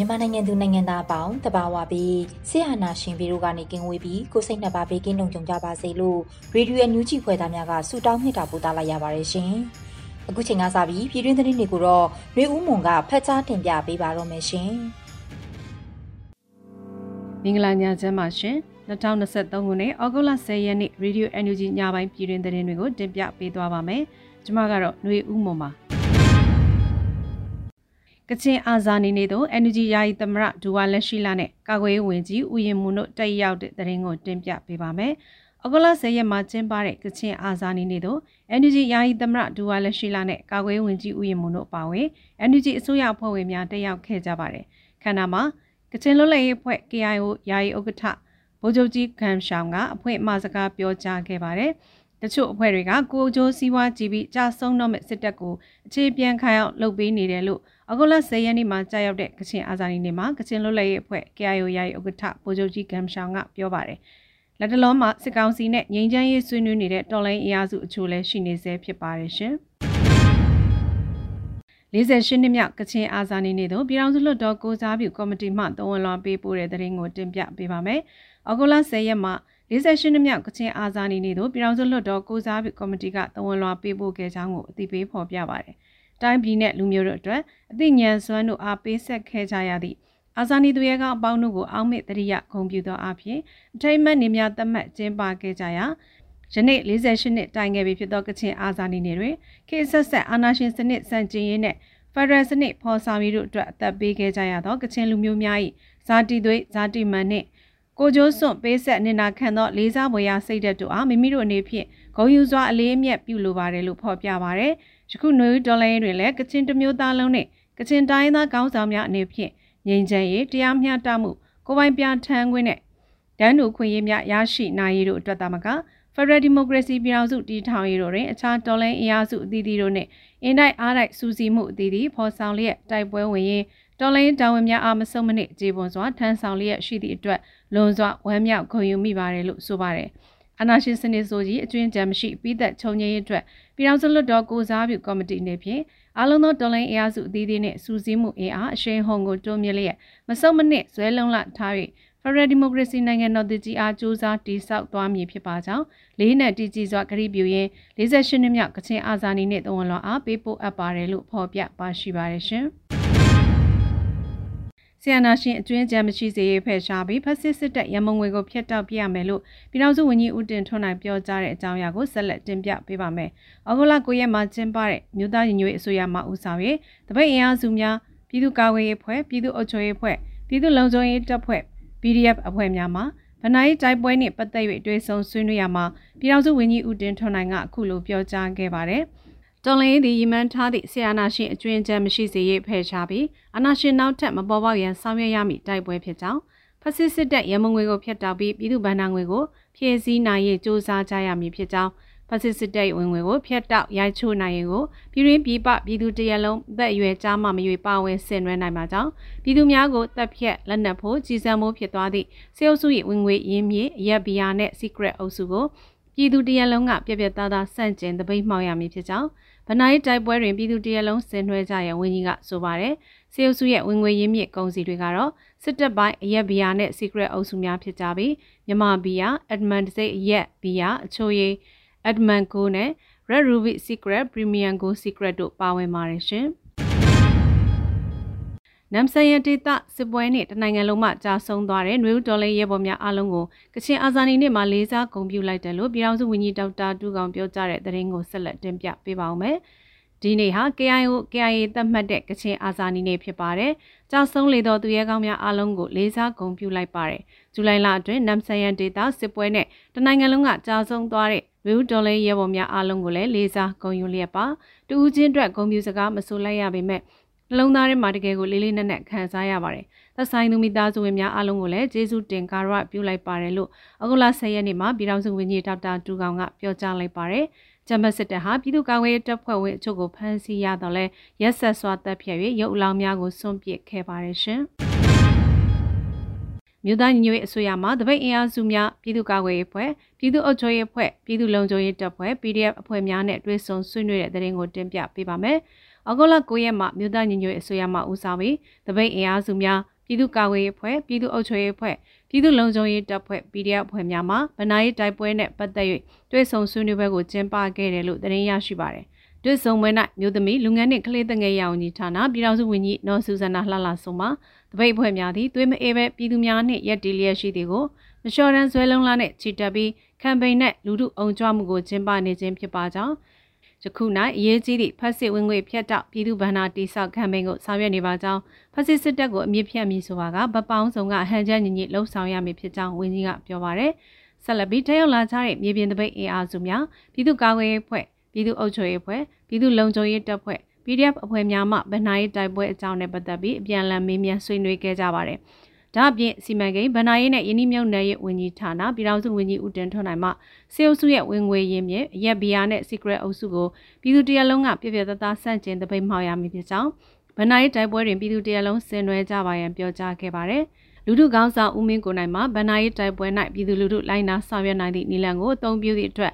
မြန်မာနိုင်ငံသူနိုင်ငံသားအပေါင်းတဘာဝပြီးဆရာနာရှင်ပြီးတို့ကနေကင်းဝေးပြီးကိုစိတ်နှစ်ပါးဘေးကင်းလုံခြုံကြပါစေလို့ရေဒီယိုအန်ယူဂျီဖွယ်သားများကဆုတောင်းမေတ္တာပို့သလိုက်ရပါတယ်ရှင်။အခုချိန်ကစပြီးပြည်တွင်းသတင်းတွေကိုတော့ရွေဦးမွန်ကဖတ်ကြားတင်ပြပေးပါတော့မယ်ရှင်။မင်္ဂလာညချမ်းပါရှင်။2023ခုနှစ်ဩဂုတ်လ10ရက်နေ့ရေဒီယိုအန်ယူဂျီညပိုင်းပြည်တွင်းသတင်းတွေကိုတင်ပြပေးသွားပါမယ်။ကျွန်မကတော့ຫນွေဦးမွန်ပါ။ ကချင်အာဇာနည်နေသော NUG ယာယီသမရဒူဝါလက်ရှိလာနဲ့ကာကွယ်ရေးဝန်ကြီးဦးရင်မူတို့တက်ရောက်တဲ့တရင်ကိုတင်ပြပေးပါမယ်။အဂလ10ရက်မှာကျင်းပတဲ့ကချင်အာဇာနည်နေသော NUG ယာယီသမရဒူဝါလက်ရှိလာနဲ့ကာကွယ်ရေးဝန်ကြီးဦးရင်မူတို့ပါဝင် NUG အစိုးရအဖွဲ့ဝင်များတက်ရောက်ခဲ့ကြပါတယ်။ခန္ဓာမှာကချင်လွတ်လပ်ရေးအဖွဲ့ KIO ယာယီဥက္ကဋ္ဌဗိုလ်ချုပ်ကြီးခမ်ရှောင်းကအဖွဲ့အမှာစကားပြောကြားခဲ့ပါတယ်။တချို့အဖွဲ့တွေကကိုကြိုးစည်းဝါးကြည့်ပြီးကြာဆုံးတော့မဲ့စစ်တပ်ကိုအခြေပြန်ခိုင်အောင်လုပ်ပေးနေတယ်လို့ အဂုလ10ရက်နေ့မှာကြာရောက်တဲ့ကချင်အာဇာနည်နေ့မှာကချင်လွတ်လပ်ရေးအဖွဲ့ KIO ယာယီဥက္ကဋ္ဌဗိုလ်ချုပ်ကြီးဂမ်ရှောင်းကပြောပါတယ်။လက်တလုံးမှာစစ်ကောင်စီနဲ့ငြိမ်းချမ်းရေးဆွေးနွေးနေတဲ့တော်လိုင်းအင်အားစုအချို့လည်းရှိနေဆဲဖြစ်ပါတယ်ရှင်။48နှစ်မြောက်ကချင်အာဇာနည်နေ့တို့ပြည်ထောင်စုလွှတ်တော်ကိုစားပြုကော်မတီမှတဝန်လွန်ပေးပို့တဲ့သတင်းကိုတင်ပြပေးပါမယ်။ဩဂုတ်လ10ရက်မှာ48နှစ်မြောက်ကချင်အာဇာနည်နေ့တို့ပြည်ထောင်စုလွှတ်တော်ကိုစားပြုကော်မတီကတဝန်လွန်ပေးပို့ခဲ့ကြောင်းကိုအသိပေးဖော်ပြပါတယ်။ တိုင်းပြည်နဲ့လူမျိုးတို့အတွက်အသိဉာဏ်စွမ်းတို့အားပေးဆက်ခဲ့ကြရသည့်အာဇာနည်သူရဲကောင်းအပေါင်းတို့ကိုအောက်မေ့တရိယဂုဏ်ပြုသောအဖြစ်အထိတ်မှတ်နေများသတ်မှတ်ကျင်းပခဲ့ကြရာယနေ့48နှစ်တိုင်ခဲ့ပြီဖြစ်သောကချင်အာဇာနည်နေ့တွင်ခေတ်ဆက်ဆက်အာဏာရှင်စနစ်စံကျင်ရေးနဲ့ဖက်ဒရယ်စနစ်ဖော်ဆောင်ရေးတို့အတွက်အသက်ပေးခဲ့ကြရသောကချင်လူမျိုးများ၏ဇာတိသွေးဇာတိမှန်နှင့်ကိုကျိုးစွန့်ပေးဆက်နေနာခံသောလေးစားပွဲရစိတ်ဓာတ်တို့အားမိမိတို့အနေဖြင့်ဂုဏ်ယူစွာအလေးအမြတ်ပြုလိုပါတယ်လို့ဖော်ပြပါရယ် ယခုနွေဦးဒေါ်လာရေးတွင်လည်းကချင်တမျိုးသားလုံးနဲ့ကချင်တိုင်းသားကောင်းဆောင်များအနေဖြင့်ငြိမ်းချမ်းရေးတရားမျှတမှုကိုပိုင်ပြထန်းခွင့်နဲ့ဒန်းတူခွင့်ရေးများရရှိနိုင်ရေးတို့အတွက်သာမကဖက်ဒရယ်ဒီမိုကရေစီပြည်ထောင်စုတည်ထောင်ရေးတို့တွင်အခြားတော်လှန်အင်အားစုအသီးသီးတို့နှင့်အင်တိုက်အားတိုက်စူးစီးမှုအသီးသီးဖော်ဆောင်လျက်တိုက်ပွဲဝင်ရင်တော်လှန်တာဝန်များအားမဆုံးမနစ်ကြေပွန်စွာထမ်းဆောင်လျက်ရှိသည့်အတွက်လွန်စွာဝမ်းမြောက်ဂုဏ်ယူမိပါတယ်လို့ဆိုပါတယ်။ အနာရှင်စနစ်ဆိုကြီးအကျွင်းကြံမရှိပြီးသက်ချုံငြိမ်းရေးအတွက်ပြည်ထောင်စုလွှတ်တော်ကိုစားပြုကော်မတီအနေဖြင့်အလုံးသောတော်လိုင်းအင်အားစုအသီးသီးနဲ့စူးစီးမှုအင်အားအရှိန်ဟုန်ကိုတိုးမြင့်လျက်မစုံမနစ်ဇွဲလုံးလထား၍ဖရယ်ဒီမိုကရေစီနိုင်ငံတော်တည်ကြည်အားကြိုးစားတည်ဆောက်သွားမည်ဖြစ်ပါကြောင်းလေးနဲ့တည်ကြည်စွာဂရုပြုရင်း48နှစ်မြောက်ကချင်အာဇာနည်နဲ့တဝန်လောအားပေးပို့အပ်ပါတယ်လို့ဖော်ပြပါရှိပါတယ်ရှင်။ ဆီယနာရှင်အကျွင်းကြံမရှိစေရေးဖယ်ရှားပြီးဖက်စစ်စစ်တပ်ရမုံငွေကိုဖျက်တောက်ပြရမယ်လို့ပြည်ထောင်စုဝန်ကြီးဦးတင်ထွန်းနိုင်ပြောကြားတဲ့အကြောင်းအရာကိုဆက်လက်တင်ပြပေးပါမယ်။ဩဂုတ်လ9ရက်မှာကျင်းပတဲ့မြို့သားညီညွတ်ရေးအစိုးရမှဦးဆောင်ရေးတပိတ်အင်အားစုများပြည်သူ့ကာကွယ်ရေးဖွဲ့ပြည်သူ့အုပ်ချုပ်ရေးဖွဲ့ပြည်သူ့လုံခြုံရေးတပ်ဖွဲ့ PDF အဖွဲ့များမှဗနိုင်းတိုက်ပွဲနှင့်ပတ်သက်၍တွေ့ဆုံဆွေးနွေးရမှာပြည်ထောင်စုဝန်ကြီးဦးတင်ထွန်းနိုင်ကအခုလိုပြောကြားခဲ့ပါတယ်။ တော်လင်းသည်ရီမန်းထားသည့်ဆီယနာရှင်အကျွင်းချမ်းမရှိစေရေးဖယ်ရှားပြီးအနာရှင်နောက်ထပ်မပေါ်ပေါက်ရန်ဆောင်ရွက်ရမည့်တိုက်ပွဲဖြစ်ကြောင်းဖက်စစ်စစ်တပ်ရမုံငွေကိုဖျက်တောက်ပြီးပြည်သူ့ဗန္ဒာငွေကိုဖြည့်ဆည်းနိုင်ရေးစ조사ကြရမည်ဖြစ်ကြောင်းဖက်စစ်စစ်တပ်ဝင်ငွေကိုဖျက်တောက်ရိုက်ချိုးနိုင်ရေးကိုပြည်ရင်းပြည်ပပြည်သူတရလုံးသက်အရွယ်ကြားမှမရွေပါဝင်ဆင်နွှဲနိုင်ပါကြောင်းပြည်သူများကိုတပ်ဖြတ်လက်နက်ဖို့ကြီးစံမှုဖြစ်သွားသည့်စေအုပ်စု၏ဝင်ငွေရင်းမြစ်ရက်ဘီယာနှင့် secret အုပ်စုကို ပြည်သူတရလုံးကပြပြသားသားစန့်ကျင်တပိတ်မှောက်ရမည်ဖြစ်ကြောင်းဗနာရေးတိုက်ပွဲတွင်ပြည်သူတရက်လုံးဆင်နွှဲကြရဝန်ကြီးကဆိုပါတယ်။စေအုပ်စုရဲ့ဝင်ငွေရင်းမြစ်ကုန်စည်တွေကတော့စစ်တပ်ပိုင်းအရက်ဘီယာနဲ့ secret အုပ်စုများဖြစ်ကြပြီးမြမဘီယာ admin စိတ်အရက်ဘီယာအချိုးရည် admin ကိုနဲ့ Red Ruby Secret Premium Go Secret တို့ပါဝင်ပါတယ်ရှင်။ နမ်ဆန်ရဒေတာစစ်ပွဲနဲ့တနိုင်ငံလုံးမှာကြာဆုံးသွားတဲ့နွေဦးဒေါ်လေးရဲဘော်များအားလုံးကိုကချင်အာဇာနည်နေ့မှာလေးစားဂုဏ်ပြုလိုက်တယ်လို့ပြည်ထောင်စုဝန်ကြီးဒေါက်တာတူကောင်ပြောကြားတဲ့သတင်းကိုဆက်လက်တင်ပြပေးပါောင်းမယ်။ဒီနေ့ဟာ KIO KIA သတ်မှတ်တဲ့ကချင်အာဇာနည်နေ့ဖြစ်ပါတယ်။ကြာဆုံးလေတော်သူရဲကောင်းများအားလုံးကိုလေးစားဂုဏ်ပြုလိုက်ပါတယ်။ဇူလိုင်လအတွင်းနမ်ဆန်ရဒေတာစစ်ပွဲနဲ့တနိုင်ငံလုံးကကြာဆုံးသွားတဲ့ဝီဒေါ်လေးရဲဘော်များအားလုံးကိုလည်းလေးစားဂုဏ်ယူလျက်ပါ။တူဦးချင်းအတွက်ဂုဏ်ပြုစကားမဆိုလိုက်ရပေမဲ့ နှလုံးသားထဲမှာတကယ်ကိုလေးလေးနက်နက်ခံစားရပါတယ်။သက်ဆိုင်သူမိသားစုဝင်များအားလုံးကိုလည်းကျေးဇူးတင်ကာရပြုလိုက်ပါတယ်လို့အခုလ10ရက်နေ့မှာပြည်ထောင်စုဝန်ကြီးဒေါက်တာတူကောင်ကပြောကြားလိုက်ပါတယ်။ဂျမတ်စစ်တပ်ဟာပြည်သူ့ကာကွယ်ရေးတပ်ဖွဲ့ဝင်အချို့ကိုဖမ်းဆီးရတော့လဲရက်ဆက်စွာတပ်ဖြတ်၍ရုပ်အလောင်းများကိုစွန့်ပစ်ခဲ့ပါတယ်ရှင်။မြို့သားညီညွတ်ရေးအစိုးရမှတပိတ်အင်အားစုများပြည်သူ့ကာကွယ်ရေးဖွဲ့ပြည်သူ့အုပ်ချုပ်ရေးဖွဲ့ပြည်သူ့လုံခြုံရေးတပ်ဖွဲ့ PDF အဖွဲ့များနဲ့တွဲဆုံဆွေးနွေးတဲ့တဲ့ရင်ကိုတင်ပြပေးပါမယ်။ ဩဂုတ်လ9ရက်မှာမြို့သားညီညွတ်ရေးအစိုးရမှဦးဆောင်ပြီးတပိတ်အင်အားစုများပြည်သူ့ကာကွယ်ရေးအဖွဲ့ပြည်သူ့အုပ်ချုပ်ရေးအဖွဲ့ပြည်သူ့လုံခြုံရေးတပ်ဖွဲ့ PDF အဖွဲ့များမှဗနာရေးတိုက်ပွဲနဲ့ပတ်သက်၍တွဲဆုံဆွေးနွေးပွဲကိုကျင်းပခဲ့တယ်လို့သတင်းရရှိပါတယ်။တွဲဆုံပွဲ၌မြို့သမီးလူငန်းနှင့်ကလေးသငယ်ရောင်ကြီးဌာနပြည်ထောင်စုဝန်ကြီးနော်ဆူဇနာလှလှဆုံမှတပိတ်အဖွဲ့များသည်သွေးမအေးပဲပြည်သူများနှင့်ရက်တီလျက်ရှိသည်ကိုမလျှော်ရန်ဆွဲလုံးလာနှင့်ချီတက်ပြီးကမ်ပိန်းနဲ့လူထုအုံကြွမှုကိုကျင်းပနေခြင်းဖြစ်ပါကြောင်း ယခု၌အရေးကြီးသည့်ဖက်စစ်ဝင်ငွေဖြတ်တောက်ပြည်သူ့ဗန္နာတိဆောက်ခံပိန်ကိုဆောင်ရွက်နေပါကြောင်းဖက်စစ်စစ်တပ်ကိုအမြင့်ဖြတ်မည်ဆိုပါကဗပောင်းဆောင်ကဟန်ချက်ညီညီလှုပ်ဆောင်ရမည်ဖြစ်ကြောင်းဝန်ကြီးကပြောပါရယ်ဆက်လက်ပြီးတရောက်လာကြတဲ့မြေပြင်တပိတ်အင်အားစုများပြည်သူ့ကာကွယ်ရေးဖွဲ့ပြည်သူ့အုပ်ချုပ်ရေးဖွဲ့ပြည်သူ့လုံခြုံရေးတပ်ဖွဲ့ PDF အဖွဲ့များမှဗန္နာရေးတိုက်ပွဲအကြောင်းနဲ့ပတ်သက်ပြီးအပြန်အလှန်မေးမြန်းဆွေးနွေးခဲ့ကြပါတယ်။ ဒါအပြင်စီမံကိန်းဗဏ္ဍာရေးနဲ့ယင်းနှမြုပ်နယ်ရေးဝန်ကြီးဌာနပြည်ထောင်စုဝန်ကြီးဦးတင်ထွန်းနိုင်မှစေအုပ်စုရဲ့ဝင်ငွေရင်းမြစ်ရက်ဘီယာနဲ့ secret အုပ်စုကိုပြည်သူတရလုံးကပြပြတသားဆန့်ကျင်တပိတ်မှောက်ရမည်ဖြစ်ကြောင်းဗဏ္ဍာရေးတိုက်ပွဲတွင်ပြည်သူတရလုံးဆင်နွှဲကြပါရန်ပြောကြားခဲ့ပါတယ်။လူထုကောင်းဆောင်ဦးမင်းကိုနိုင်မှဗဏ္ဍာရေးတိုက်ပွဲ၌ပြည်သူလူထုလိုင်းနာဆောင်ရွက်နိုင်သည့်နည်းလမ်းကိုအသုံးပြုသည့်အတွက်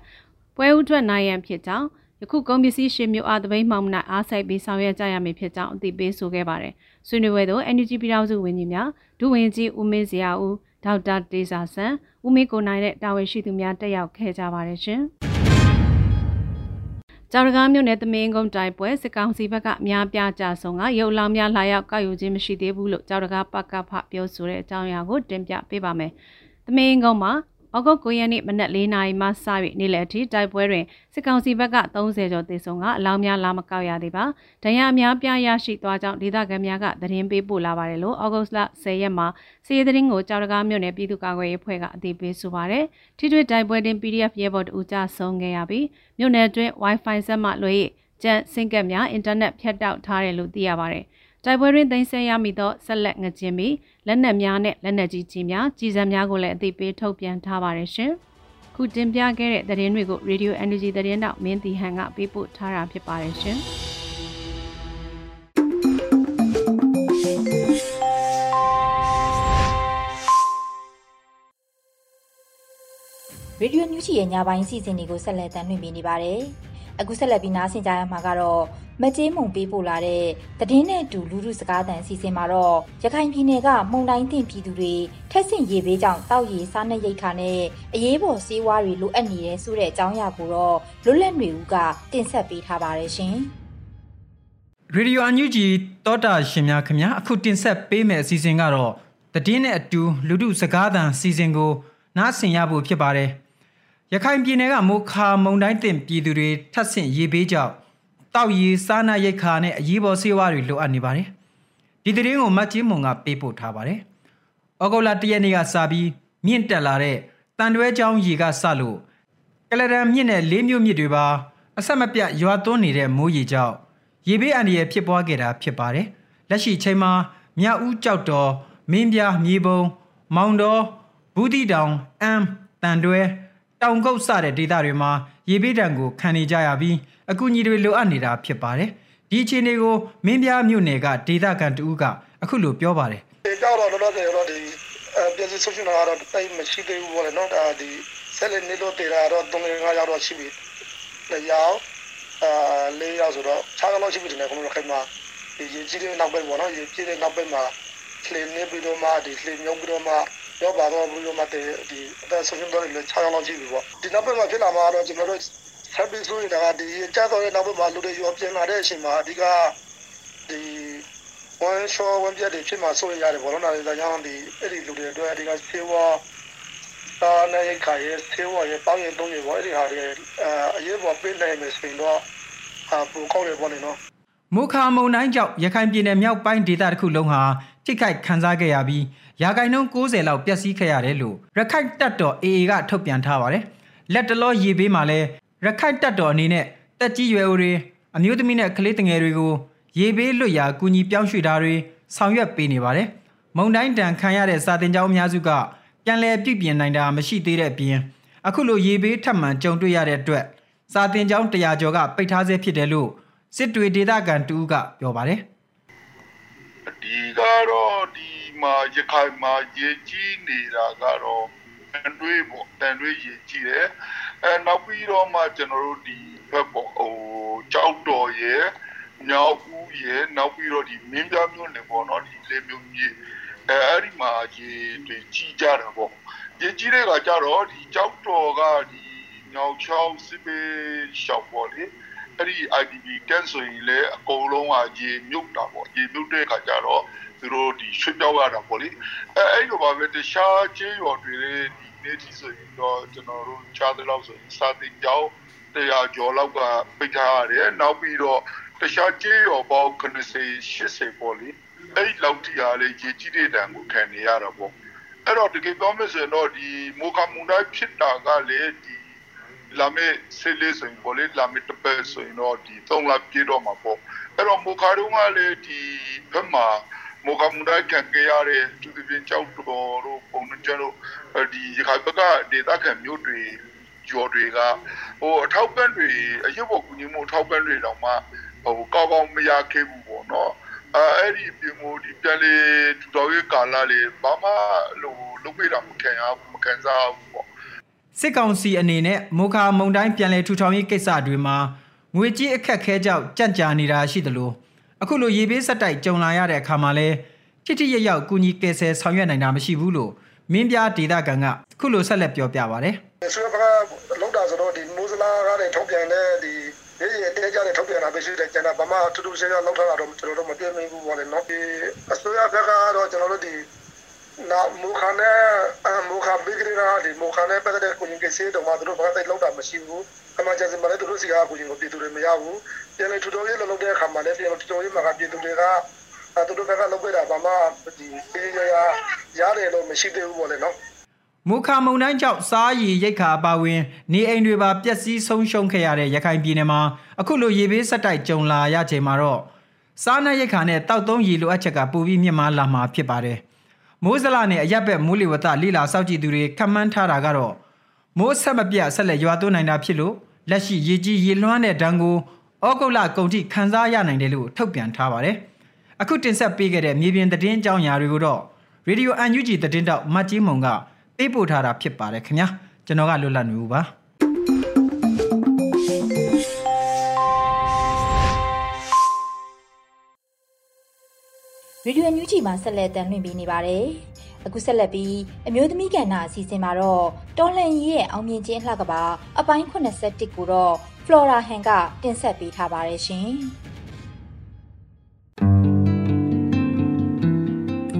ပွဲဥထွက်နိုင်ရန်ဖြစ်ကြောင်းယခုကုန်ပစ္စည်းရှင်မျိုးအားတပိတ်မှောက်မှု၌အားစိုက်ပြီးဆောင်ရွက်ကြရမည်ဖြစ်ကြောင်းအသိပေးဆိုခဲ့ပါတယ်။ ဆွေးနွေးပွဲသို့ NUG ပြည်ထောင်စုဝန်ကြီးများဒုဝန်ကြီးဦးမင်းစရာဦးဒေါက်တာတေစာဆန်ဦးမင်းကိုနိုင်တဲ့တာဝန်ရှိသူများတက်ရောက်ခဲ့ကြပါတယ်ရှင်။ကြောင်ရကားမြို့နယ်သမင်းကုန်းတိုင်ပွဲစစ်ကောင်စီဘက်ကအများပြားကြဆုံးကရုပ်လောင်များလာရောက်ကောက်ယူခြင်းမရှိသေးဘူးလို့ကြောင်ရကားပကဖပြောဆိုတဲ့အကြောင်းအရာကိုတင်ပြပေးပါမယ်။သမင်းကုန်းမှာ ဩဂုတ်9ရက်နေ့မနက်၄နာရီမှစ၍နေ့လယ်အထိတိုက်ပွဲတွင်စစ်ကောင်စီဘက်က30ကျော်သေဆုံးကအလောင်းများလာမကောက်ရသေးပါ။ဒဏ်ရာအများပြားရရှိသွားကြောင်းဒေသခံများကသတင်းပေးပို့လာပါတယ်လို့ဩဂုတ်လ10ရက်မှာစီးရီးသတင်းကိုကြောက်တကားမြို့နယ်ပြည်သူ့ကာကွယ်ရေးအဖွဲ့ကအသိပေးဆိုပါတယ်။ထိတွေ့တိုက်ပွဲတွင် PDF ရဲဘော်တို့ကြဆုံးခဲ့ရပြီးမြို့နယ်အတွင်း Wi-Fi ဆက်မှလွှဲ၍ကျန်းစင်ကက်များအင်တာနက်ဖြတ်တောက်ထားတယ်လို့သိရပါတယ်။ တိုက်ပွဲတွင်သိမ်းဆည်းရမိသောဆက်လက်ငကျင်းပြီးလက်နက်များနဲ့လက်နက်ကြီးကြီးများကြီးစံများကိုလည်းအသိပေးထုတ်ပြန်ထားပါတယ်ရှင်။ခုတင်ပြခဲ့တဲ့သတင်းတွေကို Radio Energy သတင်းတောက်မင်းတီဟန်ကပေးပို့ထားတာဖြစ်ပါတယ်ရှင်။ရေဒီယိုညူချီရဲ့ညပိုင်းစီစဉ်တွေကိုဆက်လက်တင်ပြနေပါတယ်။ အခုဆက်လက်ပြီးနားဆင်ကြရမှာကတော့မကြေးမုံပေးပို့လာတဲ့တည်င်းနဲ့တူလူလူစကားတန်စီစဉ်မှာတော့ရခိုင်ပြည်နယ်ကမုံတိုင်းတင်ပြည်သူတွေထက်ဆင့်ရေဘေးကြောင့်တောက်ရီစားနပ်ရိတ်ခါနဲ့အရေးပေါ်ဆေးဝါးတွေလိုအပ်နေတဲ့ဆိုတဲ့အကြောင်းအရာကိုတော့လွတ်လပ်နေဦးကတင်ဆက်ပေးထားပါတယ်ရှင်။ရေဒီယိုအန်ယူဂျီတောတာရှင်များခင်ဗျာအခုတင်ဆက်ပေးမယ့်အစီအစဉ်ကတော့တည်င်းနဲ့အတူလူလူစကားတန်စီစဉ်ကိုနားဆင်ရဖို့ဖြစ်ပါတယ်။ ရခိုင်ပြည်နယ်ကမိုခါမုံတိုင်းတင်ပြည်သူတွေထပ်ဆင့်ရေဘေးကြောင့်တောက်ရီစားနပ်ရိက္ခာနဲ့အရေးပေါ်ဆေးဝါးတွေလိုအပ်နေပါတယ်။ဒီသတင်းကိုမတ်ချင်းမုံကပေးပို့ထားပါတယ်။ဩဂုတ်လ၁ရက်နေ့ကစပြီးမြင့်တက်လာတဲ့တန်တွဲချောင်းရေကစလို့ကလရန်မြင့်နဲ့လေးမြို့မြစ်တွေပါအဆက်မပြတ်ရွာသွန်းနေတဲ့မိုးရေကြောင့်ရေဘေးအန္တရာယ်ဖြစ်ပွားခဲ့တာဖြစ်ပါတယ်။လက်ရှိချိန်မှာမြဦးကြောက်တော်မင်းပြမြေပုံမောင်တော်ဘူးတီတောင်အမ်တန်တွဲ တောင်ကုတ်စတဲ့ဒေသတွေမှာရေဘေးဒဏ်ကိုခံနေကြရပြီးအကူအညီတွေလိုအပ်နေတာဖြစ်ပါတယ်။ဒီအခြေအနေကိုမင်းပြားမြို့နယ်ကဒေသခံတဦးကအခုလိုပြောပါတယ်။ဒီကြောက်တော့တော့တယ်တော့ဒီပြည်သူ့ဆိုရှယ်ကတော့တိုင်မရှိသေးဘူးပေါ့လေနော်ဒါဒီဆက်လက်နေလို့တေတာတော့3 5ရောက်တော့ရှိပြီ။လက်ရောက်အာ၄ရောက်ဆိုတော့6ရောက်ရှိပြီဒီနေ့ကျွန်တော်ခိုင်မှာဒီရေကြီးတဲ့နောက်ပိုင်းပေါ့နော်ရေကြီးတဲ့နောက်ပိုင်းမှာလှေနေပြီးတော့မှဒီလှေမြုပ်ပြီးတော့မှ ရောက်ပါတော့ဘူးလို့မှတဲ့ဒီအသက်ဆုံးရှုံးတော့လေ6ရောက်လောက်ရှိပြီပေါ့ဒီနောက်ပိုင်းမှာဖြစ်လာမှာတော့ကျွန်တော်တို့ဖဆက်ပြီးဆိုရင်ဒါကဒီကြားတော့တဲ့နောက်ဘက်မှာလူတွေရောပြင်လာတဲ့အချိန်မှာအဓိကဒီဝန်ရှောဝန်ပြတ်တွေဖြစ်မှာဆိုရင်ရတယ်ဘောလုံးနာတွေဒါကြောင့်ဒီအဲ့ဒီလူတွေအတွက်အဓိကဆေးဝါးတာနဲ့ခါရဲဆေးဝါးရဲပေါင်းရင်သုံးရပေါ့အဲ့ဒီဟာတွေအရေးပေါ်ပေးနိုင်မယ်ဆိုရင်တော့အပူကောက်ရပေါ့နော်မုခါမုံတိုင်းကြောင့်ရခိုင်ပြည်နယ်မြောက်ပိုင်းဒေသတစ်ခုလုံးဟာ ထိခိုက်ခံစားခဲ့ရပြီးရာဂိုင်နှုန်း90လောက်ပျက်စီးခဲ့ရတယ်လို့ရခိုင်တပ်တော် AA ကထုတ်ပြန်ထားပါတယ်။လက်တလောရေဘေးမှာလည်းရခိုင်တပ်တော်အနေနဲ့တက်ကြီးရွယ်အိုတွေအမျိုးသမီးနဲ့ကလေးငယ်တွေကိုရေဘေးလွတ်ရာကူညီပြောင်းရွှေ့တာတွေဆောင်ရွက်ပေးနေပါတယ်။မုံတိုင်းတန်ခံရတဲ့စာတင်ကျောင်းအများစုကပြန်လည်ပြုပြင်နိုင်တာမရှိသေးတဲ့အပြင်အခုလိုရေဘေးထပ်မံကြုံတွေ့ရတဲ့အတွက်စာတင်ကျောင်း100ကျော်ကပိတ်ထားဆဲဖြစ်တယ်လို့စစ်တွေဒေသခံတူကပြောပါတယ် ဒီကတော့ဒီမှာရခိုင်မှာရေကြီးနေတာကတော့တန်တွေးပေါ့တန်တွေးရေကြီးတယ်အဲနောက်ပြီးတော့မှကျွန်တော်တို့ဒီဘက်ပေါ့ဟိုကြောက်တော်ရဲ့မြောက်ဦးရဲ့နောက်ပြီးတော့ဒီမင်းပြမြို့နယ်ပေါ့နော်ဒီလေမျိုးကြီးအဲအဲ့ဒီမှာရေတွေကြီးကြတာပေါ့ရေကြီးတဲ့ကကြတော့ဒီကြောက်တော်ကဒီမြောက်ချောင်းစစ်ပေးရှောက်ပေါ့လေ အဲ့ဒီ IDP ကန်ဆိုရင်လည်းအကုန်လုံးကရေမြုပ်တာပေါ့ရေမြုပ်တဲ့အခါကျတော့သူတို့ဒီရွှေ့ပြောင်းရတာပေါ့လေအဲအဲ့လိုပါပဲတခြားကျေးရွာတွေလည်းဒီနေ့ဒီဆိုရင်တော့ကျွန်တော်တို့ချားတဲ့လောက်ဆိုရင်စာတင်ကြောင်းတရားကျော်လောက်ကပိတ်ထားရတယ်နောက်ပြီးတော့တခြားကျေးရွာပေါင်း90 80ပေါ့လေအဲ့လောက်တီအားလေရေကြီးတဲ့တန်ကိုခံနေရတာပေါ့အဲ့တော့တကယ်ပြောမယ်ဆိုရင်တော့ဒီမိုကာမွန်တိုင်းဖြစ်တာကလေဒီ လာမေဆေးလေးဆိုရင်ပေါ်လေလာမေတပယ်ဆိုရင်တော့ဒီ3လပြည့်တော့မှာပေါ့အဲ့တော့မိုကာတုံးကလေဒီဘက်မှာမိုကာမူဒိုင်ခံကြရတဲ့သူတွေပြင်ကြောက်တော်တို့ပုံနှကျတို့ဒီရခိုင်ဘက်ကဒေသခံမျိုးတွေကျော်တွေကဟိုအထောက်ပံ့တွေအရေးပေါ်ကူညီမှုအထောက်ပံ့တွေတောင်မှဟိုကောက်ကောက်မရခဲ့ဘူးပေါ့နော်အဲအဲ့ဒီပြင်မိုဒီပြန်လေထူတော်ရဲ့ကာလလေးဘာမှလို့လုပ်ပေးတာမခံရဘူးမခံစားဘူးပေါ့ စစ်ကောင်စီအနေနဲ့မိုခါမုံတိုင်းပြန်လည်ထူထောင်ရေးကိစ္စတွေမှာငွေကြေးအခက်ခဲကြောင့်ကြန့်ကြာနေတာရှိသလိုအခုလိုရေဘေးဆက်တိုက်ကြုံလာရတဲ့အခါမှာလဲချစ်တိရရောက်ကူညီကယ်ဆယ်ဆောင်ရွက်နိုင်တာမရှိဘူးလို့မင်းပြဒေတာကန်ကအခုလိုဆက်လက်ပြောပြပါဗျာဆိုတော့ကလောက်တာဆိုတော့ဒီမိုးစလာကားတွေထုတ်ပြန်တဲ့ဒီရေရေတဲကြတဲ့ထုတ်ပြန်တာပဲရှိတယ်ကျန်တာဘာမှထူးထူးဆန်းဆန်းလောက်ထားတာတော့ကျွန်တော်တို့မပြည့်မီဘူးပေါ့လေနော်ဒီအစိုးရဘက်ကတော့ကျွန်တော်တို့ဒီ နာမူခနဲ့မူခဘီဂရီရာဒီမူခနဲ့ပတ်သက်တဲ့ကိုရင်ကစေးတော့မှတို့ဘာသာလောက်တာမရှိဘူးအမှန်ကျစင်မလည်းတို့စီကကိုရင်ကိုပြည်သူတွေမရဘူးပြန်လေထူတော်ရေးလောက်တဲ့အခါမှာလည်းပြန်ထူတော်ရေးမှာကပြည်သူတွေကအဲသူတို့ဘက်ကလောက်ပြတာဘာမှဒီအေးရရရတယ်လို့မရှိသေးဘူးပေါ့လေနော်မူခါမုံတိုင်းကြောင့်စားရည်ရိတ်ခါအပါဝင်နေအိမ်တွေပါပျက်စီးဆုံးရှုံးခဲ့ရတဲ့ရခိုင်ပြည်နယ်မှာအခုလိုရေဘေးဆက်တိုက်ကြုံလာရချိန်မှာတော့စားနပ်ရိတ်ခါနဲ့တောက်သုံးရည်လိုအပ်ချက်ကပိုပြီးမြင့်မားလာမှာဖြစ်ပါတယ်။ မိုးစလနဲ့အရက်ဘက်မိုးလေဝသလိလာစောက်ကြည့်သူတွေခန့်မှန်းထားတာကတော့မိုးဆက်မပြတ်ဆက်လက်ရွာသွန်းနိုင်တာဖြစ်လို့လက်ရှိရေကြီးရေလွှမ်းတဲ့ဒဏ်ကိုဩဂုတ်လကုန်ထိခန်းစားရနိုင်တယ်လို့ထုတ်ပြန်ထားပါတယ်။အခုတင်ဆက်ပေးခဲ့တဲ့မြေပြင်သတင်းအကြောင်းအရာတွေကိုတော့ Radio UNG သတင်းတောက်မတ်ကြီးမုံကပေးပို့ထားတာဖြစ်ပါတယ်ခင်ဗျာကျွန်တော်ကလွတ်လပ်နေဦးပါ ရေဒီယိုအန်ယူဂျီမှာဆက်လက်တင်ပြနေပါတယ်။အခုဆက်လက်ပြီးအမျိုးသမီးကဏ္ဍအစီအစဉ်မှာတော့တော်လှန်ရေးရဲ့အောင်မြင်ခြင်းအလှကပါအပိုင်း81ကိုတော့ Flora Han ကတင်ဆက်ပေးထားပါတယ်ရှင်။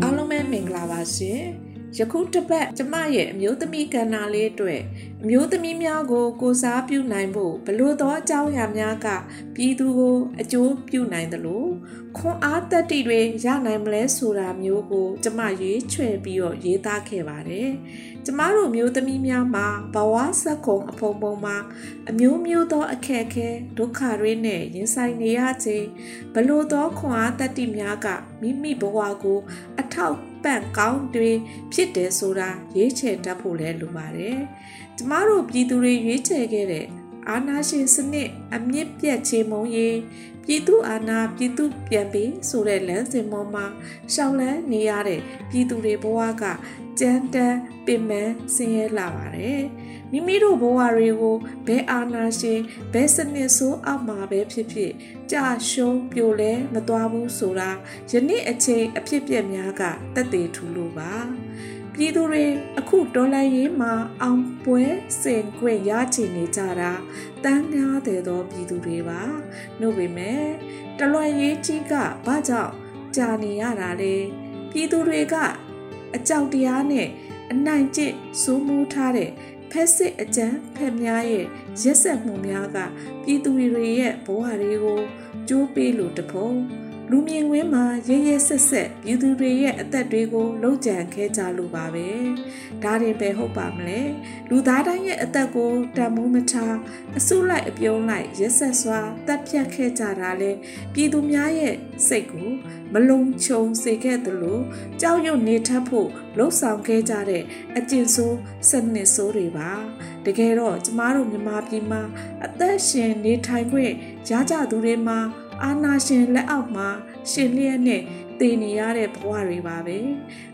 အားလုံးပဲမင်္ဂလာပါရှင် ယခုတစ်ပတ်ကျမရဲ့အမျိုးသမီးကဏ္ဍလေးအတွက်အမျိုးသမီးများကို ကိုစားပြုနိုင်ဖို့ဘလို့သောအကြောင်းအရာများကပြည်သူကိုအကျိုးပြုနိုင်သလိုခွန်အားတက်တီတွေရနိုင်မလဲဆိုတာမျိုးကို ကျမရွေးချယ်ပြီးတော့ရေးသားခဲ့ပါတယ် ကျမတို့မျိုးသမီးများမှာဘဝဆက်ကုံအဖုံဖုံမှာအမျိုးမျိုးသောအခက်အခဲဒုက္ခတွေနဲ့ရင်ဆိုင်နေရခြင်းဘလို့သောခွန်အားတက်တီများကမိမိဘဝကိုအထောက်ပံ့ကောင်းတွေဖြစ်တယ်ဆိုတာရွေးချယ်တတ်ဖို့လဲလိုပါတယ်။ကျမတို့ပြည်သူတွေရွေးချယ်ခဲ့တဲ့အာနာရှင်စနစ်အမြင့်ပြတ်ချေမုံရေး ပြည်သူအာဏာပြည်သူပြန်ပြီးဆိုတဲ့လမ်းစဉ်ပေါ်မှာရှောင်လန်းနေရတဲ့ပြည်သူတွေဘဝကကြမ်းတမ်းပင်ပန်းဆင်းရဲလာပါတယ်။မိမိတို့ဘဝတွေကိုဘယ်အာဏာရှင်ဘယ်စနစ်ဆိုးအောက်မှာပဲဖြစ်ဖြစ်ကြာရှုံးပြိုလဲမသွားဘူးဆိုတာယနေ့အချိန်အဖြစ်ပြက်များကတက်သေးထူလို့ပါ ပြည်သူတွေအခုတော်လိုင်းရေးမှာအောင်ပွဲစင်ခွင့်ရချင်နေကြတာတန်းများတဲ့သောပြည်သူတွေပါ။နှုတ်ပေမဲ့တလွန်ရေးကြီးကဘာကြောင့်ကြာနေရတာလဲပြည်သူတွေကအကြောက်တရားနဲ့အနိုင်ကျင့်စိုးမိုးထားတဲ့ဖက်စစ်အကြမ်းဖက်များရဲ့ရက်ဆက်မှုများကပြည်သူတွေရဲ့ဘဝတွေကိုကြိုးပေးလို့တဖုံ လူမြင်ကွင်းမှာရဲရဲဆက်ဆက်ပြည်သူတွေရဲ့အသက်တွေကိုလှုပ်ကြံခဲ့ကြလို့ပါပဲဒါတွေပဲဟုတ်ပါမလဲလူသားတိုင်းရဲ့အသက်ကိုတန်မိုးမထားအစုလိုက်အပြုံးလိုက်ရက်ဆက်စွာတပ်ဖြတ်ခဲ့ကြတာလဲပြည်သူများရဲ့စိတ်ကိုမလုံခြုံစေခဲ့သလိုကြောက်ရွံ့နေထပ်ဖို့လှုပ်ဆောင်ခဲ့ကြတဲ့အကျင့်ဆိုးစနစ်ဆိုးတွေပါတကယ်တော့ကျမတို့မြန်မာပြည်မှာအသက်ရှင်နေထိုင်ခွင့်ရကြသူတွေမှာ အာနာရှင်လက်အောက်မှာရှင်လျက်နဲ့တည်နေရတဲ့ဘဝတွေပါပဲ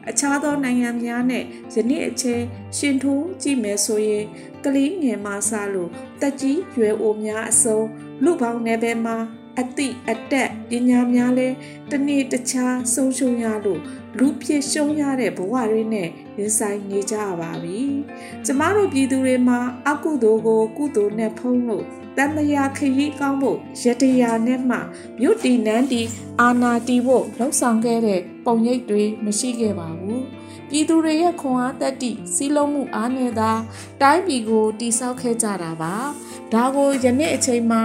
အခြားသောနိုင်ငံများနဲ့ယနေ့အချိန်ရှင်ထိုးကြည့်မယ်ဆိုရင်ကလေးငယ်မှစလို့တက်ကြီးရွယ်အိုများအစုံလူပေါင်းနယ်ပယ်မှာအတိအတက်ပညာများလဲတနေ့တခြားဆုံးရှုံးရလို့လူဖြစ်ရှုံးရတဲ့ဘဝတွေနဲ့ရင်ဆိုင်နေကြပါပြီ။ကျမတို့ပြည်သူတွေမှာအကုသိုလ်ကို ကုသိုလ်နဲ့ဖုံးလို့ တန်တရာခရီးကောင်းဖို့ရတရာနဲ့မှမြို့တီနန်းတီအာနာတီဖို့လှုပ်ဆောင်ခဲ့တဲ့ပုံရိပ်တွေမရှိခဲ့ပါဘူး။ပြည်သူတွေရဲ့ခွန်အားတက်သည့်စီးလုံးမှုအားနဲ့သာတိုင်းပြည်ကိုတိဆောက်ခဲ့ကြတာပါ။ဒါကိုယနေ့အချိန်မှာ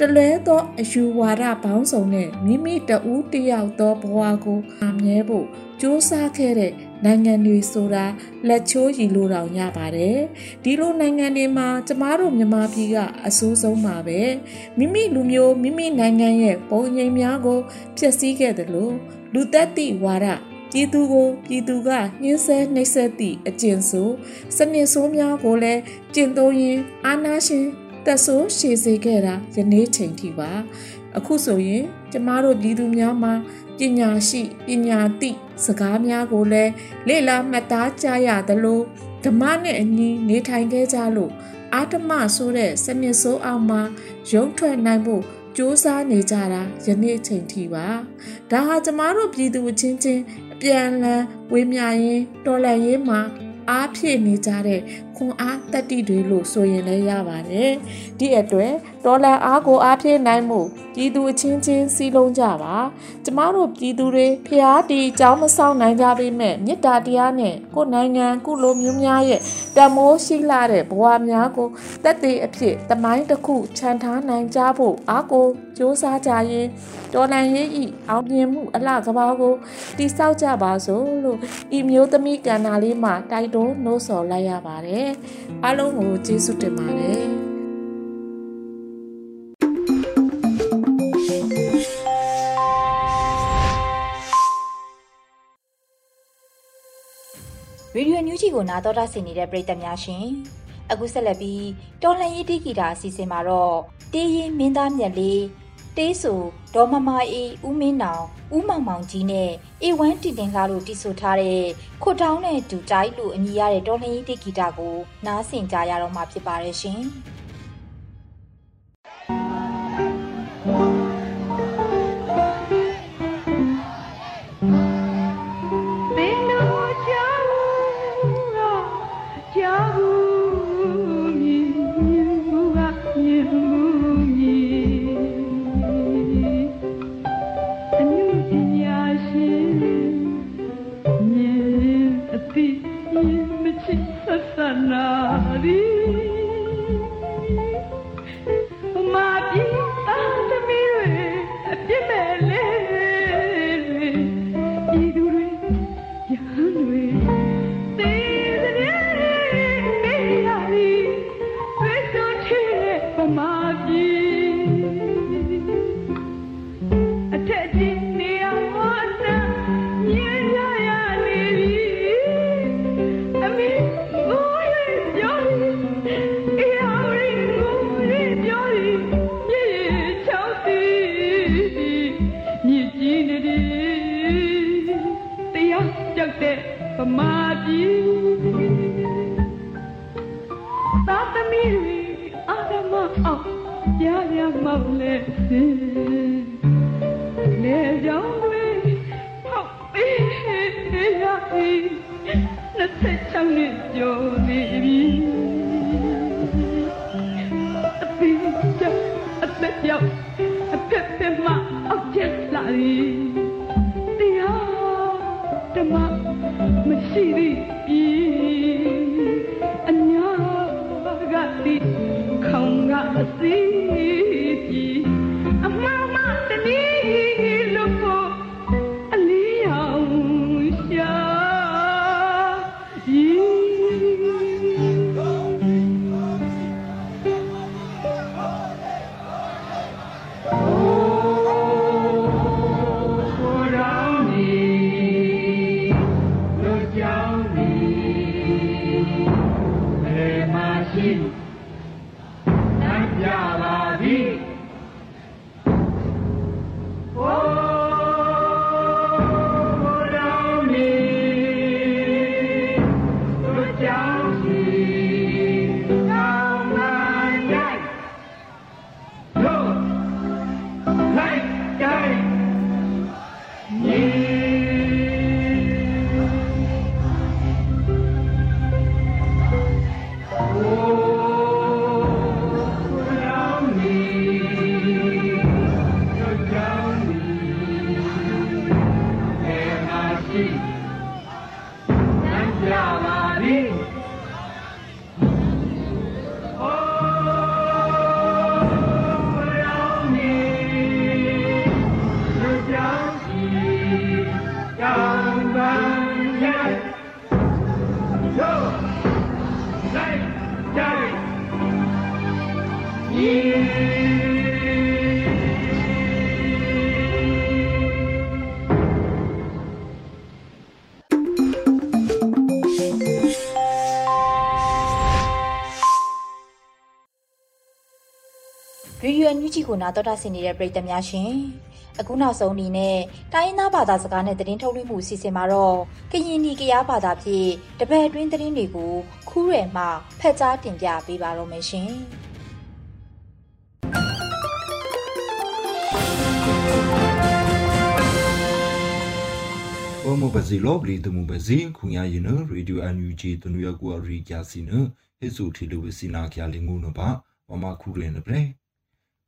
တလဲသောအယူဝါဒပေါင်းစုံနဲ့မိမိတဦးတယောက်သောဘဝကိုအမြဲဖို့စူးစမ်းခဲ့တဲ့ နိုင်ငံတွေဆိုတာလက်ချိုးရည်လို့တောင်ရပါတယ်ဒီလိုနိုင်ငံတွေမှာကျမတို့မြန်မာပြည်ကအဆိုးဆုံးပါပဲမိမိလူမျိုးမိမိနိုင်ငံရဲ့ပုံရိပ်များကိုဖျက်ဆီးခဲ့တယ်လို့လူသက်သည့်ဝါဒပြည်သူကိုပြည်သူကညှင်းဆဲနှိပ်စက်သည့်အကျင့်ဆိုးစနစ်ဆိုးများကိုလည်းကျင့်သုံးရင်းအာဏာရှင် တက်ဆိုးရှည်စေခဲ့တာယနေ့ချိန်ထိပါအခုဆိုရင်ကျမတို့ပြည်သူများမှာပညာရှိပညာသိစကားများကိုလည်းလေ့လာမှတ်သားကြရသလိုဓမ္မနဲ့အညီနေထိုင်ခဲ့ကြလို့အာတမဆိုတဲ့စနစ်ဆိုးအောင်မှာရုံထွက်နိုင်ဖို့စူးစမ်းနေကြတာယနေ့ချိန်ထိပါဒါဟာကျမတို့ပြည်သူချင်းချင်းအပြန်အလှန်ဝေမျှရင်တော်လှန်ရေးမှာအားဖြည့်နေကြတဲ့ ခွန်အားတတိတွေလို့ဆိုရင်လည်းရပါတယ်။ဒီအတွက်ဒေါ်လာအားကိုအားဖြည့်နိုင်မှုပြည်သူအချင်းချင်းစီးလုံးကြပါ။ကျမတို့ပြည်သူတွေဖျားတီကြောင်းမဆောင်နိုင်ကြပေမဲ့မေတ္တာတရားနဲ့ကိုယ်နိုင်ငံကုလိုမျိုးများရဲ့တမိုးရှိလာတဲ့ဘဝများကိုတက်သေးအဖြစ်တမိုင်းတစ်ခုခြံထားနိုင်ကြဖို့အားကိုစ조사ကြရင်ဒေါ်လန်ရေးဤအောင်မြင်မှုအလှကဘာကိုတိဆောက်ကြပါစို့လို့ဤမျိုးသမီးကန္နာလေးမှာတိုက်တွန်းနှိုးဆော်လိုက်ရပါတယ်။အားလုံးကိုကျေးဇူးတင်ပါတယ်။။ရေဒီယိုညူးဂျီကိုနားတော်တာဆင်နေတဲ့ပရိသတ်များရှင်။အခုဆက်လက်ပြီးတော်လှန်ရေးတိဂီတာအစီအစဉ်မှာတော့တေးရင်မင်းသားမြတ်လေး တေးဆူဒေါ်မမအေးဦးမင်းနောင်ဦးမောင်မောင်ကြီးနဲ့အေဝမ်းတင်တင်ကားတို့တီးဆိုထားတဲ့ခွတ်တောင်းတဲ့ဒူကြိုက်လို့အမည်ရတဲ့တော်လှန်ရေးတိဂီတာကိုနားဆင်ကြရတော့မှာဖြစ်ပါတယ်ရှင်။ န26နှစ်ကျော်နေပြီအပင်ချအသက်ရောက်အဖက်ဖက်မှအောက်ကျလာသည်တရားဓမ္မမရှိသည် ဘယ် ရေ ကိုနာတော်တာဆင်နေတဲ့ပြည်သက်များရှင်အခုနောက်ဆုံးအနေနဲ့တိုင်းရင်းသားဘာသာစကားနဲ့သတင်းထုတ်လွှင့်မှုအစီအစဉ်မှာတော့ကရင်နီကရားဘာသာဖြင့်တပည့်အတွင်းသတင်းတွေကိုခူးရယ်မှဖတ်ကြားတင်ပြပေးပါတော့မယ်ရှင်ဝမဘဇီလောဘလီတမူဘဇီခုညာရင်ရေဒီယိုအန်ယူဂျီတနူရကူအရီကျစီနဟေဆူထီလူဝစီနာခရလင်ငုနပါမမခူရင်ပရေ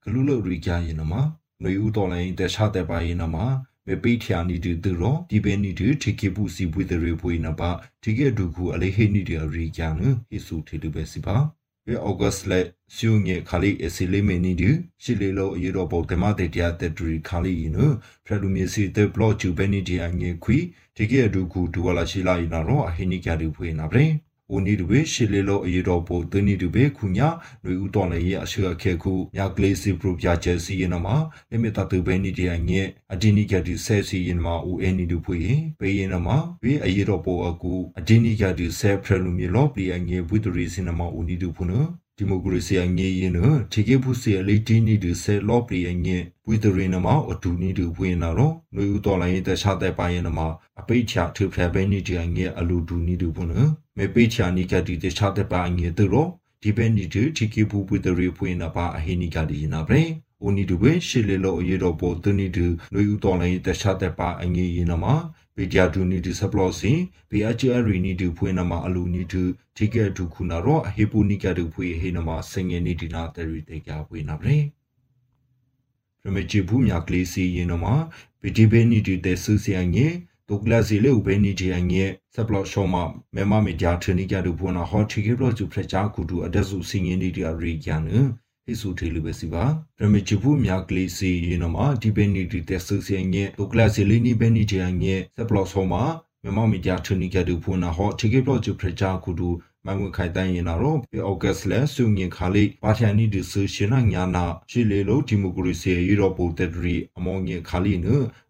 ဂလူလိုရီကျရင်နမနွေဦးတော်လိုင်းတက်ချတဲ့ပါရင်နမမေပိထ ्या နီတူတူရောဒီပဲနီတူထိကေပူစီပွေတဲ့ရေပွေနဘာထိကေဒုခုအလေးဟေနီတရီကျနဟေဆူထီလူပဲစီပါဝေဩဂတ်စ်လက်ဆူငေခါလီအစီလီမီနီဒီရှီလီလိုအီရိုဘောတမတေတျာတက်ထရီခါလီနဖရလူမီစီတဲ့ဘလော့ချူဘဲနီဒီအငေခွီဒီကေဒုခုဒူဝလာရှိလာရင်တော့အဟိနိကြတူဖွေးနာဗရင်။ ဦးနီဒူဘေရှီလီလိုအီရိုဘောတနီဒူဘေခုညာနွေဦးတော်လည်းရအရှေအခေခုမြကလေးစီပရူပြချဲစီရင်မှာလိမီတာတူဘဲနီဒီအငေအဒီနိကြတူဆဲစီရင်မှာဦးအနီဒူဖွေးဘေးရင်မှာဝေအီရိုဘောအကူအဒီနိကြတူဆဲဖရလူမီလောပလီအငေဝီဒရီစင်မှာဦးနီဒူဖုန ဒီမိုကရေစီအငေးရင်နော်ထေကေဖုစီအလေးတီနီဒူဆဲလော့ပလီအငေဝီဒရီနမအတူနီဒူဖွင့်နာတော့နွေဦးတော်လိုင်းတခြားတဲ့ပိုင်းရင်နမအပိတ်ချထူဖရဘဲနီဒီအငေအလူဒူနီဒူဖုနမေပိတ်ချနီကတီတခြားတဲ့ပိုင်းငေတို့ဒီဘဲနီဒီထေကေဖုဝီဒရီဖွင့်နာပါအဟိနီကဒီနာပရေဦးနီဒူပဲရှီလေလောအရေတော့ပေါ်တနီဒူနွေဦးတော်လိုင်းတခြားတဲ့ပါအငေရင်နမ ပေဂျာဒူနီဒီဆပ်လော့စင်ဘေအချာရီနီဒီဖွေးနမအလူနီဒူထိကဲဒူခုနာရောအဟေပူနီကဒူဖွေးဟေနမစငယ်နီဒီနာတရီတေကြဖွေးနာဗရေရမချီဘူးမြကလေးစီရင်နမပီတီဘေနီဒီတေဆူစီအငေဒုကလာစီလေဥဘေနီဒီအငေဆပ်လော့ရှောမမေမမေဂျာထနီကဒူဖွနာဟောထိကေဘလော့ကျူဖရချာကူဒူအဒဆူစငယ်နီဒီအရီကျန်န ဟိဆူထေလူပဲစီပါရမေချဘူးမြကလေးစီရင်နမဒီဘေနီဒီတေဆူစီအငေဒုကလာစီလီနီဘေနီဒီအငေဆပ်လော့ရှောမမြမမီဂျာထနီကဒူဖွနာဟောထိကေဘလော့ကျူဖရချာကူဒူမငွေခိုင်တန်းရင်တော့ပေအော့ဂတ်လက်ဆုငင်ခါလေးပါထန်နီဒီဆူရှင်နာညာနာရှီလေလိုဒီမိုကရေစီယူရိုပိုတက်ဒရီအမောင်ငင်ခါလေးန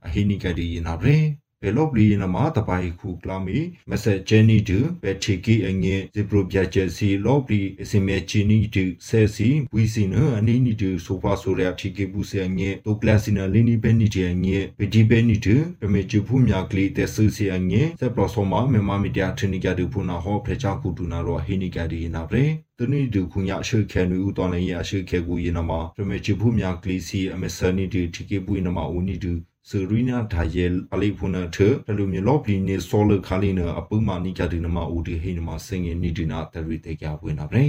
အဟိနိကဒီရင်နာဗရေဘယ်လိုပ လီနမတပိုင်ခုကလာမီမက်ဆေဂျယ်နီတူဘက်ချီကီအငင်ဇီပရိုပြချက်စီလောပလီအစမေချီနီတူဆဲစီဝီစီနအနီနီတူဆိုဖာဆိုရချီကီဘူးစီအငင်တိုကလစီနာလီနီဘဲနီတီအငင်ဗီဒီဘဲနီတူပမေချူဖူမြကလီတက်ဆူစီအငင်ဆက်ပလောဆောမမေမမီဒီယာထနီကတူဖူနာဟောဖရချာကူတူနာရောဟီနီကဒီနာဗရေတနိဒုခုညာရှေခဲနူဦးတော်လည်းရရှေခဲကူရင်နမှာပမေချူဖူမြကလီစီအမဆနီတူချီကီဘူးနမှာဦးနီတူ စရီနာဒါယေအလေးဖုနာထတလူမြေလော့ပလီနေဆောလခါလီနာအပူမာနီကဒီနမဦးဒီဟိနမစင်ငင်နီဒီနာတရီတေကြဝင်နာပဲ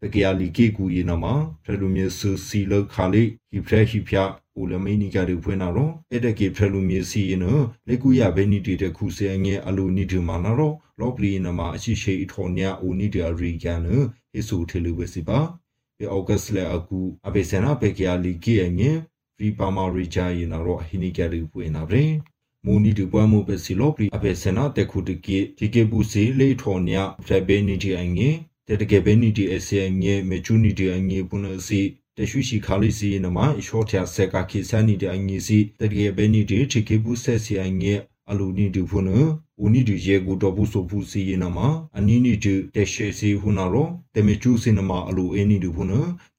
ပကရလီကေကူယနမတလူမြေဆူစီလခါလီဟိဖရဟိဖျာအိုလမေနီကဒီဖွင့်နာတော့အဲ့တကေဖရလူမြေစီယနလေကူရဘဲနီတီတခုစဲငယ်အလူနီဒီမာနာတော့လော့ပလီနမအရှိရှိအထောညာအိုနီဒီရီကန်ဟေဆူထေလူဝစီပါပေအောဂတ်စ်လေအကူအဘေဆနာပကရလီကေငယ် ရီပါမာရီချာယနာတော့ဟိနီကရီပွေနာဗျမူနီတူပွားမှုပဲစီလောပလီအပေစနာတခုတကေဒီကေပူစီလေထော်ညာဖရဘေနီတီအငေတတကေဘေနီတီအစီအငေမေချူနီတီအငေပုနစီတရှိရှိခါလီစီနမအရှော့ချာဆက်ကခိဆန်နီတီအငေစီတတကေဘေနီတီချီကေပူဆက်စီအငေ အလူနီတူဖုနဦးနီဒီရေကိုတော့ဘူးဆိုဖူစီရင်နမှာအနီနီတူတက်ရှေစီဟူနာရောတမေကျူးစင်နမှာအလိုအင်းနီတူဖုန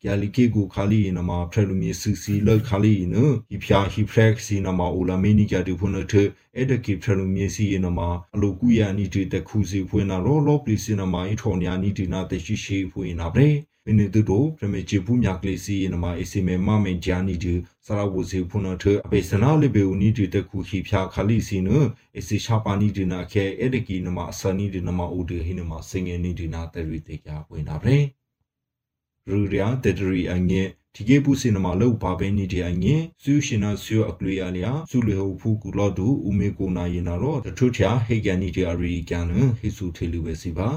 ကျာလီကေကိုခါလီရင်နမှာဖရလူမီစီစီလောက်ခါလီရင်ဟိဖျာဟိဖရက်စီနမှာအိုလာမီနီကျတူဖုနထအဲ့ဒကိဖရလူမီစီရင်နမှာအလိုကူယာနီတူတခုစီဖွင့်နာရောလောပလီစင်နမှာအထော်ညာနီတူနာတရှိရှိဖွင့်နာဗရေပ နေတူတို့ပရမေချီပူမြကလေးစီနမအစီမေမမေဂျာနီဒီစရာဝစီဖုန်ထအပေစနာလေဘေဦးနီဒီတခုခိဖျာခလီစီနအစီရှာပါနီဒီနာခဲအဒကီနမအစနီဒီနမဦးဒီဟိနမစင်ငယ်နီဒီနာတရီတေကြဝင်တာပဲရူရယာတတရီအငဲဒီကေပူစင်နမလောက်ပါပဲနီဒီအငဲဆူရှင်နာဆူအကလီယာလျာဆူလေဟဖူကူလောဒူဦးမေကိုနာယနာရောတထုချာဟေကန်နီဒီအရီကန်ဟိဆူထေလူပဲစီပါ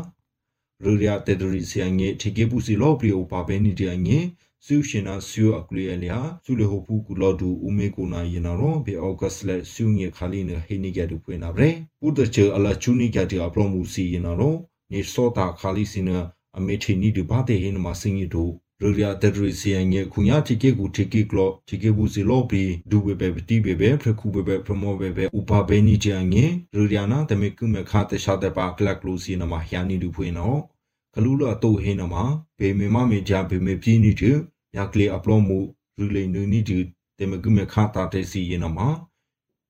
ရူရယာတေဒရီစီအငဲဒီကေပူစီလောပလီအိုပါပဲနီဒီအငဲဆူရှင်နာဆူအကလီအလျာဆူလေဟိုပူကူလော်ဒူဦးမေကိုနာယနာရောဘေအောဂတ်စ်လက်ဆူငေခါလီနဟိနီကတူပွေနာဗရေပူတချေအလာချူနီကတီအပရမူစီယနာရောနေစောတာခါလီစင်အမေချီနီဒီဘာတေဟိနမစင်ရီတို့ရရတဒရီစီယန်ရဲ့ခုညာတီကေကူတီကေကလောတီကေဘူးစီလောပီဒူဘေဘေတီဘေဘေဖရခုဘေဘေဖရမောဘေဘေဥပဘေနီချန်ငေရရနာတမေကုမခါတရှာတဲ့ပါကလကလူစီနမဟျာနီဒူဖွေနော် ကလူလာတော့ဟိနမဘေမေမမေဂျာဘေမေပြင်းနီတူယာကလေအပလောမှုရူလေနူနီတူတေမကုမခါတာတဲ့စီယနမ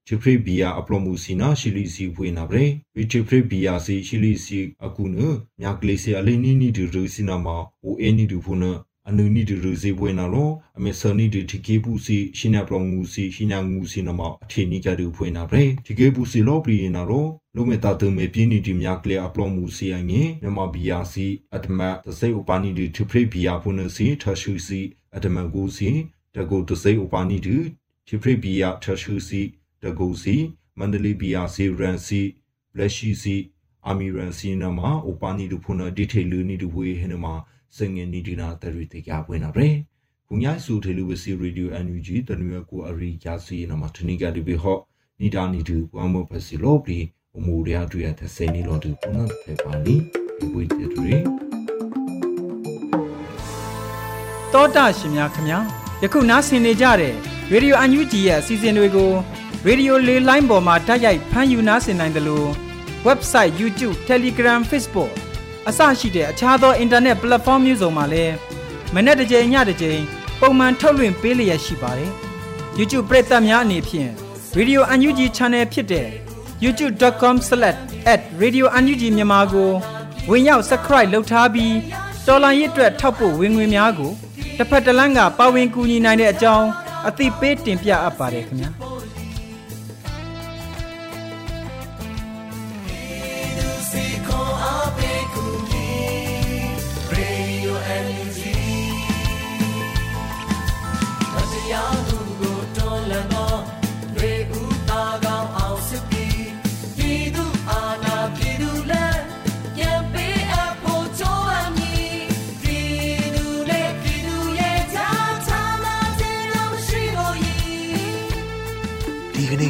ချီဖရီဘီယာအပလောမှုစီနာရှီလီစီဖွေနာဗရေဝီချီဖရီဘီယာစီရှီလီစီအကုနမြကလေးစီအလေးနီနီတူရူစီနာမအိုအနီတူဖုန အနုနီတူရူစီပွေနာလောအမေဆနီတူတီကေပူစီရှီနာပလောငူစီရှီနာငူစီနာမအထီနီကြတူဖွေနာဗရေတီကေပူစီလောပလီနာရောလုံးမတာတမေပြင်းနီတီမြကလေးအပလောမှုစီအငင်မြမဘီယာစီအတမတစိဥပနီတီထဖရီဘီယာဖုနစီထရှူစီအတမကူစီတကူတစိဥပနီတီထဖရီဘီယာထရှူစီတကူစီမန္တလေးဘီယာစီရန်စီလက်ရှိစီအာမီရန်စီနမဥပနီတူဖုနဒီထေလူနီတူဝေဟနမ စငင်နီဒီနာတရီတေကြပွင့်နာပဲခုညဆူထေလူဝစီရေဒီယိုအန်ယူဂျီတနွေကိုအရိယာစီနမထနီကဒီဘေဟောနီဒါနီတူပွားမဖစီလောပလီအမှုရတွေ့ရတဲ့စိနေလို့ဒီပုနဖေပါလီဒီဝိတရီတောတာရှင်များခင်ဗျာယခုနားဆင်နေကြတဲ့ရေဒီယိုအန်ယူဂျီရဲ့အစီအစဉ်တွေကိုရေဒီယိုလေးလိုင်းပေါ်မှာတိုက်ရိုက်ဖမ်းယူနားဆင်နိုင်တယ်လို့ website YouTube Telegram Facebook အစရှိတဲ့အခြားသော internet platform မျိုးစုံမှာလည်းမနေ့တစ်ကြိမ်ညတစ်ကြိမ်ပုံမှန်ထုတ်လွှင့်ပေးလျက်ရှိပါတယ် YouTube ပရိသတ်များအနေဖြင့် Radio UNG Channel ဖြစ်တဲ့ youtube.com/radiounug မြန်မာကိုဝင်ရောက် subscribe လုပ်ထားပြီးတော်လိုင်းရစ်အတွက်ထောက်ပို့ဝင်ငွေများကိုတစ်ဖက်တစ်လမ်းကပါဝင်ကူညီနိုင်တဲ့အကြောင်းအသိပေးတင်ပြအပ်ပါတယ်ခင်ဗျာ